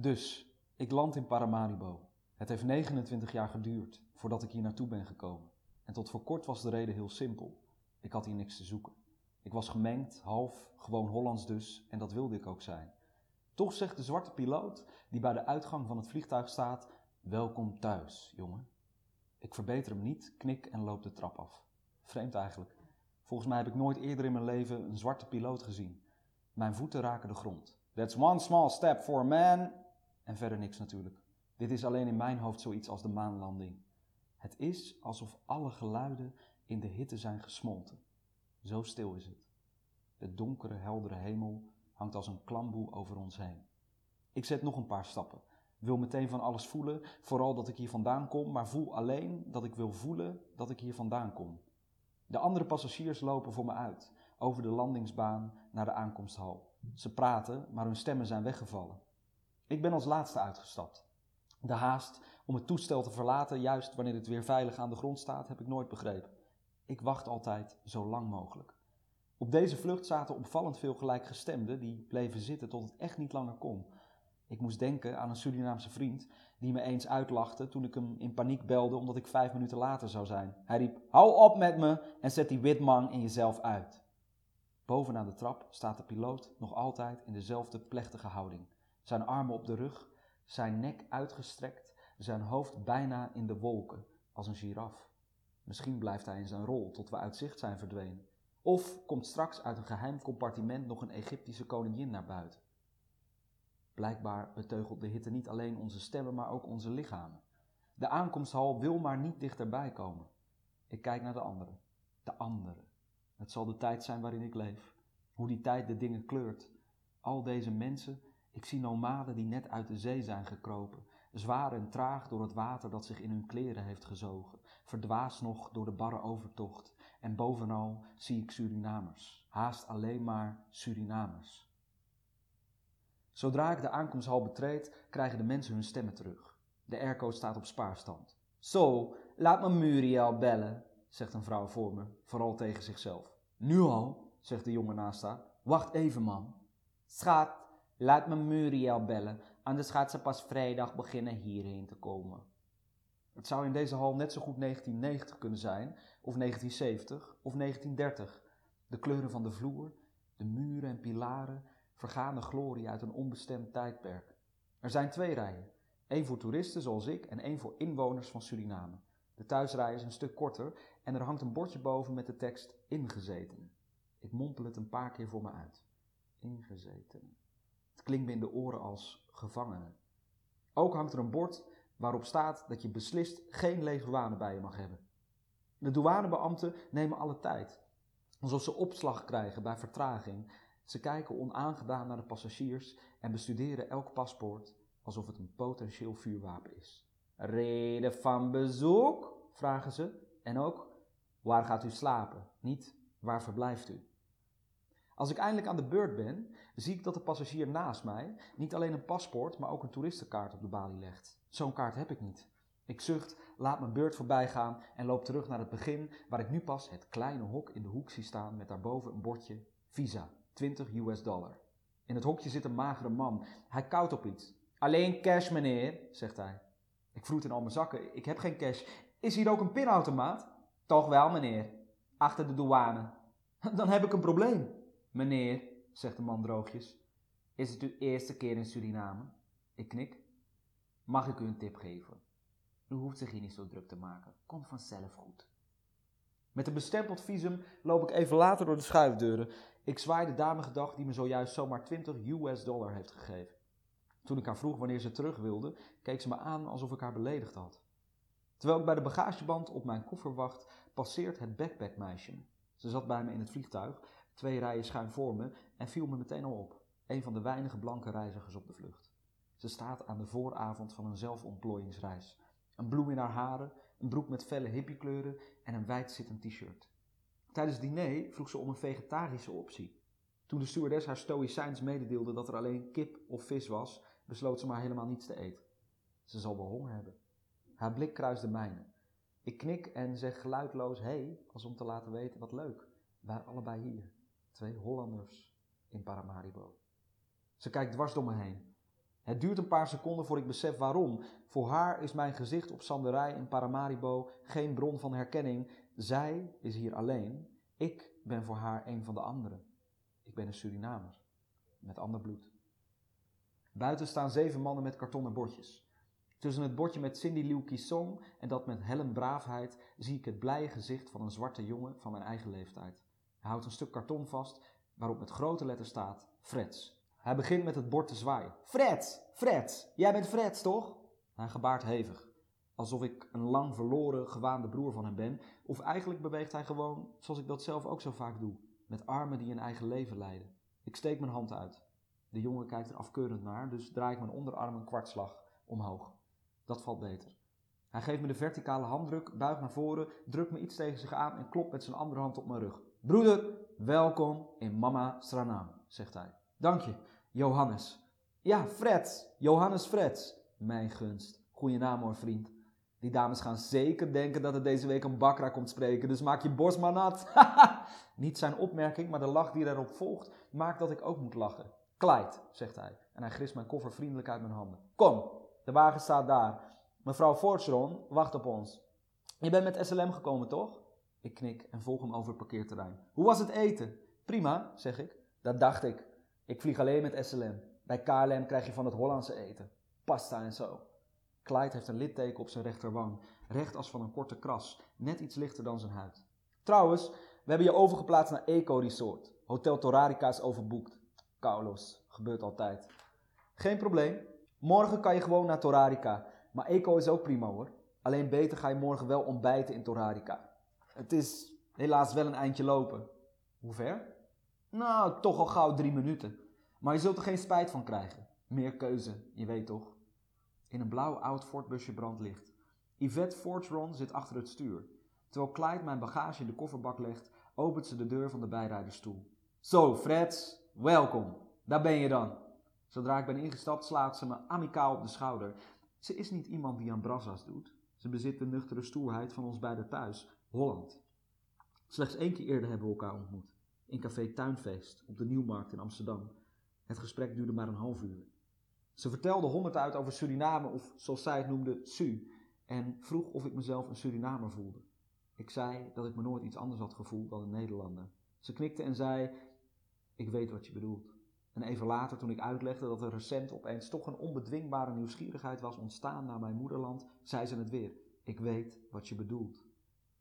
Dus, ik land in Paramaribo. Het heeft 29 jaar geduurd voordat ik hier naartoe ben gekomen. En tot voor kort was de reden heel simpel. Ik had hier niks te zoeken. Ik was gemengd, half, gewoon Hollands dus, en dat wilde ik ook zijn. Toch zegt de zwarte piloot, die bij de uitgang van het vliegtuig staat: Welkom thuis, jongen. Ik verbeter hem niet, knik en loop de trap af. Vreemd eigenlijk. Volgens mij heb ik nooit eerder in mijn leven een zwarte piloot gezien. Mijn voeten raken de grond. That's one small step for a man. En verder niks natuurlijk. Dit is alleen in mijn hoofd zoiets als de maanlanding. Het is alsof alle geluiden in de hitte zijn gesmolten. Zo stil is het. De donkere, heldere hemel hangt als een klamboe over ons heen. Ik zet nog een paar stappen. Wil meteen van alles voelen, vooral dat ik hier vandaan kom, maar voel alleen dat ik wil voelen dat ik hier vandaan kom. De andere passagiers lopen voor me uit, over de landingsbaan naar de aankomsthal. Ze praten, maar hun stemmen zijn weggevallen. Ik ben als laatste uitgestapt. De haast om het toestel te verlaten, juist wanneer het weer veilig aan de grond staat, heb ik nooit begrepen. Ik wacht altijd zo lang mogelijk. Op deze vlucht zaten opvallend veel gelijkgestemden die bleven zitten tot het echt niet langer kon. Ik moest denken aan een Surinaamse vriend die me eens uitlachte toen ik hem in paniek belde omdat ik vijf minuten later zou zijn. Hij riep: Hou op met me en zet die witman in jezelf uit. Bovenaan de trap staat de piloot nog altijd in dezelfde plechtige houding. Zijn armen op de rug, zijn nek uitgestrekt, zijn hoofd bijna in de wolken, als een giraf. Misschien blijft hij in zijn rol tot we uit zicht zijn verdwenen. Of komt straks uit een geheim compartiment nog een Egyptische koningin naar buiten. Blijkbaar beteugelt de hitte niet alleen onze stemmen, maar ook onze lichamen. De aankomsthal wil maar niet dichterbij komen. Ik kijk naar de anderen. De anderen. Het zal de tijd zijn waarin ik leef. Hoe die tijd de dingen kleurt. Al deze mensen, ik zie nomaden die net uit de zee zijn gekropen. Zwaar en traag door het water dat zich in hun kleren heeft gezogen. Verdwaasd nog door de barre overtocht. En bovenal zie ik Surinamers. Haast alleen maar Surinamers. Zodra ik de aankomsthal betreed, krijgen de mensen hun stemmen terug. De airco staat op spaarstand. Zo, laat me Muriel bellen, zegt een vrouw voor me, vooral tegen zichzelf. Nu al, zegt de jongen naast haar. Wacht even, man. Schat, laat me Muriel bellen, anders gaat ze pas vrijdag beginnen hierheen te komen. Het zou in deze hal net zo goed 1990 kunnen zijn, of 1970, of 1930. De kleuren van de vloer, de muren en pilaren, vergane glorie uit een onbestemd tijdperk. Er zijn twee rijen. één voor toeristen zoals ik en één voor inwoners van Suriname. De thuisrij is een stuk korter en er hangt een bordje boven met de tekst ingezeten. Ik mompel het een paar keer voor me uit. Ingezeten. Het klinkt me in de oren als gevangene. Ook hangt er een bord waarop staat dat je beslist geen lege douane bij je mag hebben. De douanebeambten nemen alle tijd, alsof ze opslag krijgen bij vertraging ze kijken onaangedaan naar de passagiers en bestuderen elk paspoort alsof het een potentieel vuurwapen is. Reden van bezoek? vragen ze. En ook, waar gaat u slapen? Niet, waar verblijft u? Als ik eindelijk aan de beurt ben, zie ik dat de passagier naast mij niet alleen een paspoort, maar ook een toeristenkaart op de balie legt. Zo'n kaart heb ik niet. Ik zucht, laat mijn beurt voorbij gaan en loop terug naar het begin, waar ik nu pas het kleine hok in de hoek zie staan met daarboven een bordje Visa. 20 US dollar. In het hokje zit een magere man. Hij koudt op iets. Alleen cash, meneer, zegt hij. Ik vroet in al mijn zakken. Ik heb geen cash. Is hier ook een pinautomaat? Toch wel, meneer. Achter de douane. Dan heb ik een probleem. Meneer, zegt de man droogjes. Is het uw eerste keer in Suriname? Ik knik. Mag ik u een tip geven? U hoeft zich hier niet zo druk te maken. Komt vanzelf goed. Met een bestempeld visum loop ik even later door de schuifdeuren. Ik zwaai de dame gedag die me zojuist zomaar 20 US dollar heeft gegeven. Toen ik haar vroeg wanneer ze terug wilde, keek ze me aan alsof ik haar beledigd had. Terwijl ik bij de bagageband op mijn koffer wacht, passeert het backpackmeisje. Ze zat bij me in het vliegtuig, twee rijen schuin voor me, en viel me meteen al op. Een van de weinige blanke reizigers op de vlucht. Ze staat aan de vooravond van een zelfontplooiingsreis. Een bloem in haar haren, een broek met felle hippiekleuren en een wijd t-shirt. Tijdens het diner vroeg ze om een vegetarische optie. Toen de stewardess haar stoïcijns mededeelde dat er alleen kip of vis was, besloot ze maar helemaal niets te eten. Ze zal wel honger hebben. Haar blik kruist de mijne. Ik knik en zeg geluidloos hey, als om te laten weten wat leuk. Wij allebei hier. Twee Hollanders in Paramaribo. Ze kijkt dwars door me heen. Het duurt een paar seconden voor ik besef waarom. Voor haar is mijn gezicht op Sanderij in Paramaribo geen bron van herkenning. Zij is hier alleen. Ik ben voor haar een van de anderen. Ik ben een Surinamer. Met ander bloed. Buiten staan zeven mannen met kartonnen bordjes. Tussen het bordje met Cindy Liu Kisong en dat met Helen Braafheid zie ik het blije gezicht van een zwarte jongen van mijn eigen leeftijd. Houdt een stuk karton vast waarop met grote letters staat Freds. Hij begint met het bord te zwaaien. Freds, Freds, jij bent Freds toch? Hij gebaart hevig, alsof ik een lang verloren, gewaande broer van hem ben. Of eigenlijk beweegt hij gewoon zoals ik dat zelf ook zo vaak doe, met armen die een eigen leven leiden. Ik steek mijn hand uit. De jongen kijkt er afkeurend naar, dus draai ik mijn onderarm een kwartslag omhoog. Dat valt beter. Hij geeft me de verticale handdruk, buigt naar voren, drukt me iets tegen zich aan en klopt met zijn andere hand op mijn rug. Broeder, welkom in Mama Stranam, zegt hij. Dank je, Johannes. Ja, Fred, Johannes Freds. Mijn gunst. Goeie naam hoor, vriend. Die dames gaan zeker denken dat er deze week een bakra komt spreken, dus maak je borst maar nat. Niet zijn opmerking, maar de lach die erop volgt, maakt dat ik ook moet lachen. Clyde, zegt hij, en hij grist mijn koffer vriendelijk uit mijn handen. Kom, de wagen staat daar. Mevrouw Fortron wacht op ons. Je bent met SLM gekomen, toch? Ik knik en volg hem over het parkeerterrein. Hoe was het eten? Prima, zeg ik. Dat dacht ik. Ik vlieg alleen met SLM. Bij KLM krijg je van het Hollandse eten. Pasta en zo. Clyde heeft een litteken op zijn rechterwang, recht als van een korte kras, net iets lichter dan zijn huid. Trouwens, we hebben je overgeplaatst naar Eco Resort. Hotel Torarica is overboekt. Carlos, gebeurt altijd. Geen probleem. Morgen kan je gewoon naar Torarica. Maar Eco is ook prima hoor. Alleen beter ga je morgen wel ontbijten in Torarica. Het is helaas wel een eindje lopen. Hoe ver? Nou, toch al gauw drie minuten. Maar je zult er geen spijt van krijgen. Meer keuze, je weet toch. In een blauw oud Ford-busje brandt licht. Yvette Fortron zit achter het stuur. Terwijl Clyde mijn bagage in de kofferbak legt, opent ze de deur van de bijrijdersstoel. Zo, Freds, welkom. Daar ben je dan. Zodra ik ben ingestapt, slaat ze me amicaal op de schouder. Ze is niet iemand die aan brassa's doet. Ze bezit de nuchtere stoerheid van ons beiden thuis, Holland. Slechts één keer eerder hebben we elkaar ontmoet. In café Tuinfeest op de Nieuwmarkt in Amsterdam. Het gesprek duurde maar een half uur. Ze vertelde honderd uit over Suriname, of zoals zij het noemde, Su, en vroeg of ik mezelf een Surinamer voelde. Ik zei dat ik me nooit iets anders had gevoeld dan een Nederlander. Ze knikte en zei: Ik weet wat je bedoelt. En even later, toen ik uitlegde dat er recent opeens toch een onbedwingbare nieuwsgierigheid was ontstaan naar mijn moederland, zei ze het weer: Ik weet wat je bedoelt.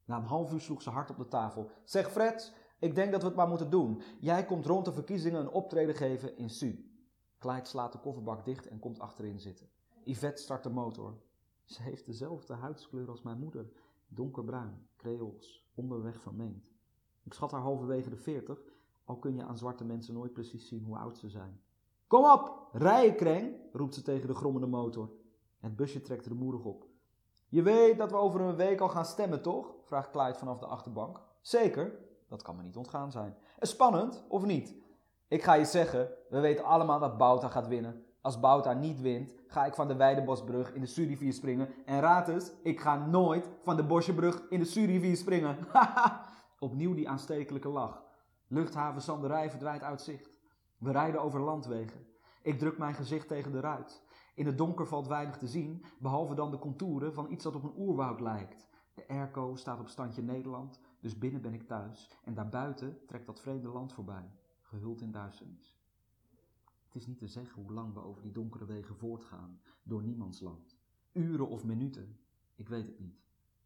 Na een half uur sloeg ze hard op de tafel. Zeg Fred, ik denk dat we het maar moeten doen. Jij komt rond de verkiezingen een optreden geven in Su. Clyde slaat de kofferbak dicht en komt achterin zitten. Yvette start de motor. Ze heeft dezelfde huidskleur als mijn moeder. Donkerbruin, creools, onderweg vermengd. Ik schat haar halverwege de veertig, al kun je aan zwarte mensen nooit precies zien hoe oud ze zijn. Kom op, rijden kreng, roept ze tegen de grommende motor. Het busje trekt rumoerig op. Je weet dat we over een week al gaan stemmen, toch? vraagt Clyde vanaf de achterbank. Zeker, dat kan me niet ontgaan zijn. Spannend, of niet? Ik ga je zeggen, we weten allemaal dat Bouta gaat winnen. Als Bouta niet wint, ga ik van de Weidebosbrug in de Surivier springen. En raad eens, ik ga nooit van de Bosjebrug in de Surivier springen. Opnieuw die aanstekelijke lach. Luchthaven Sanderij verdwijnt uit zicht. We rijden over landwegen. Ik druk mijn gezicht tegen de ruit. In het donker valt weinig te zien, behalve dan de contouren van iets dat op een oerwoud lijkt. De airco staat op standje Nederland, dus binnen ben ik thuis. En daarbuiten trekt dat vreemde land voorbij, gehuld in duisternis. Het is niet te zeggen hoe lang we over die donkere wegen voortgaan, door niemands land. Uren of minuten, ik weet het niet.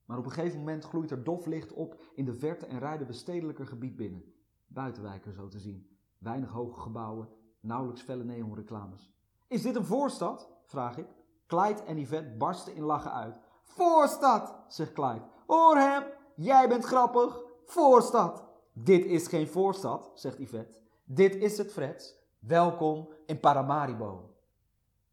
Maar op een gegeven moment gloeit er dof licht op in de verte en rijden we stedelijker gebied binnen. Buitenwijker zo te zien. Weinig hoge gebouwen, nauwelijks felle neonreclames. Is dit een voorstad? vraag ik. Clyde en Yvette barsten in lachen uit. Voorstad, zegt Clyde. Hoor hem, jij bent grappig. Voorstad. Dit is geen voorstad, zegt Yvette. Dit is het Freds. Welkom in Paramaribo.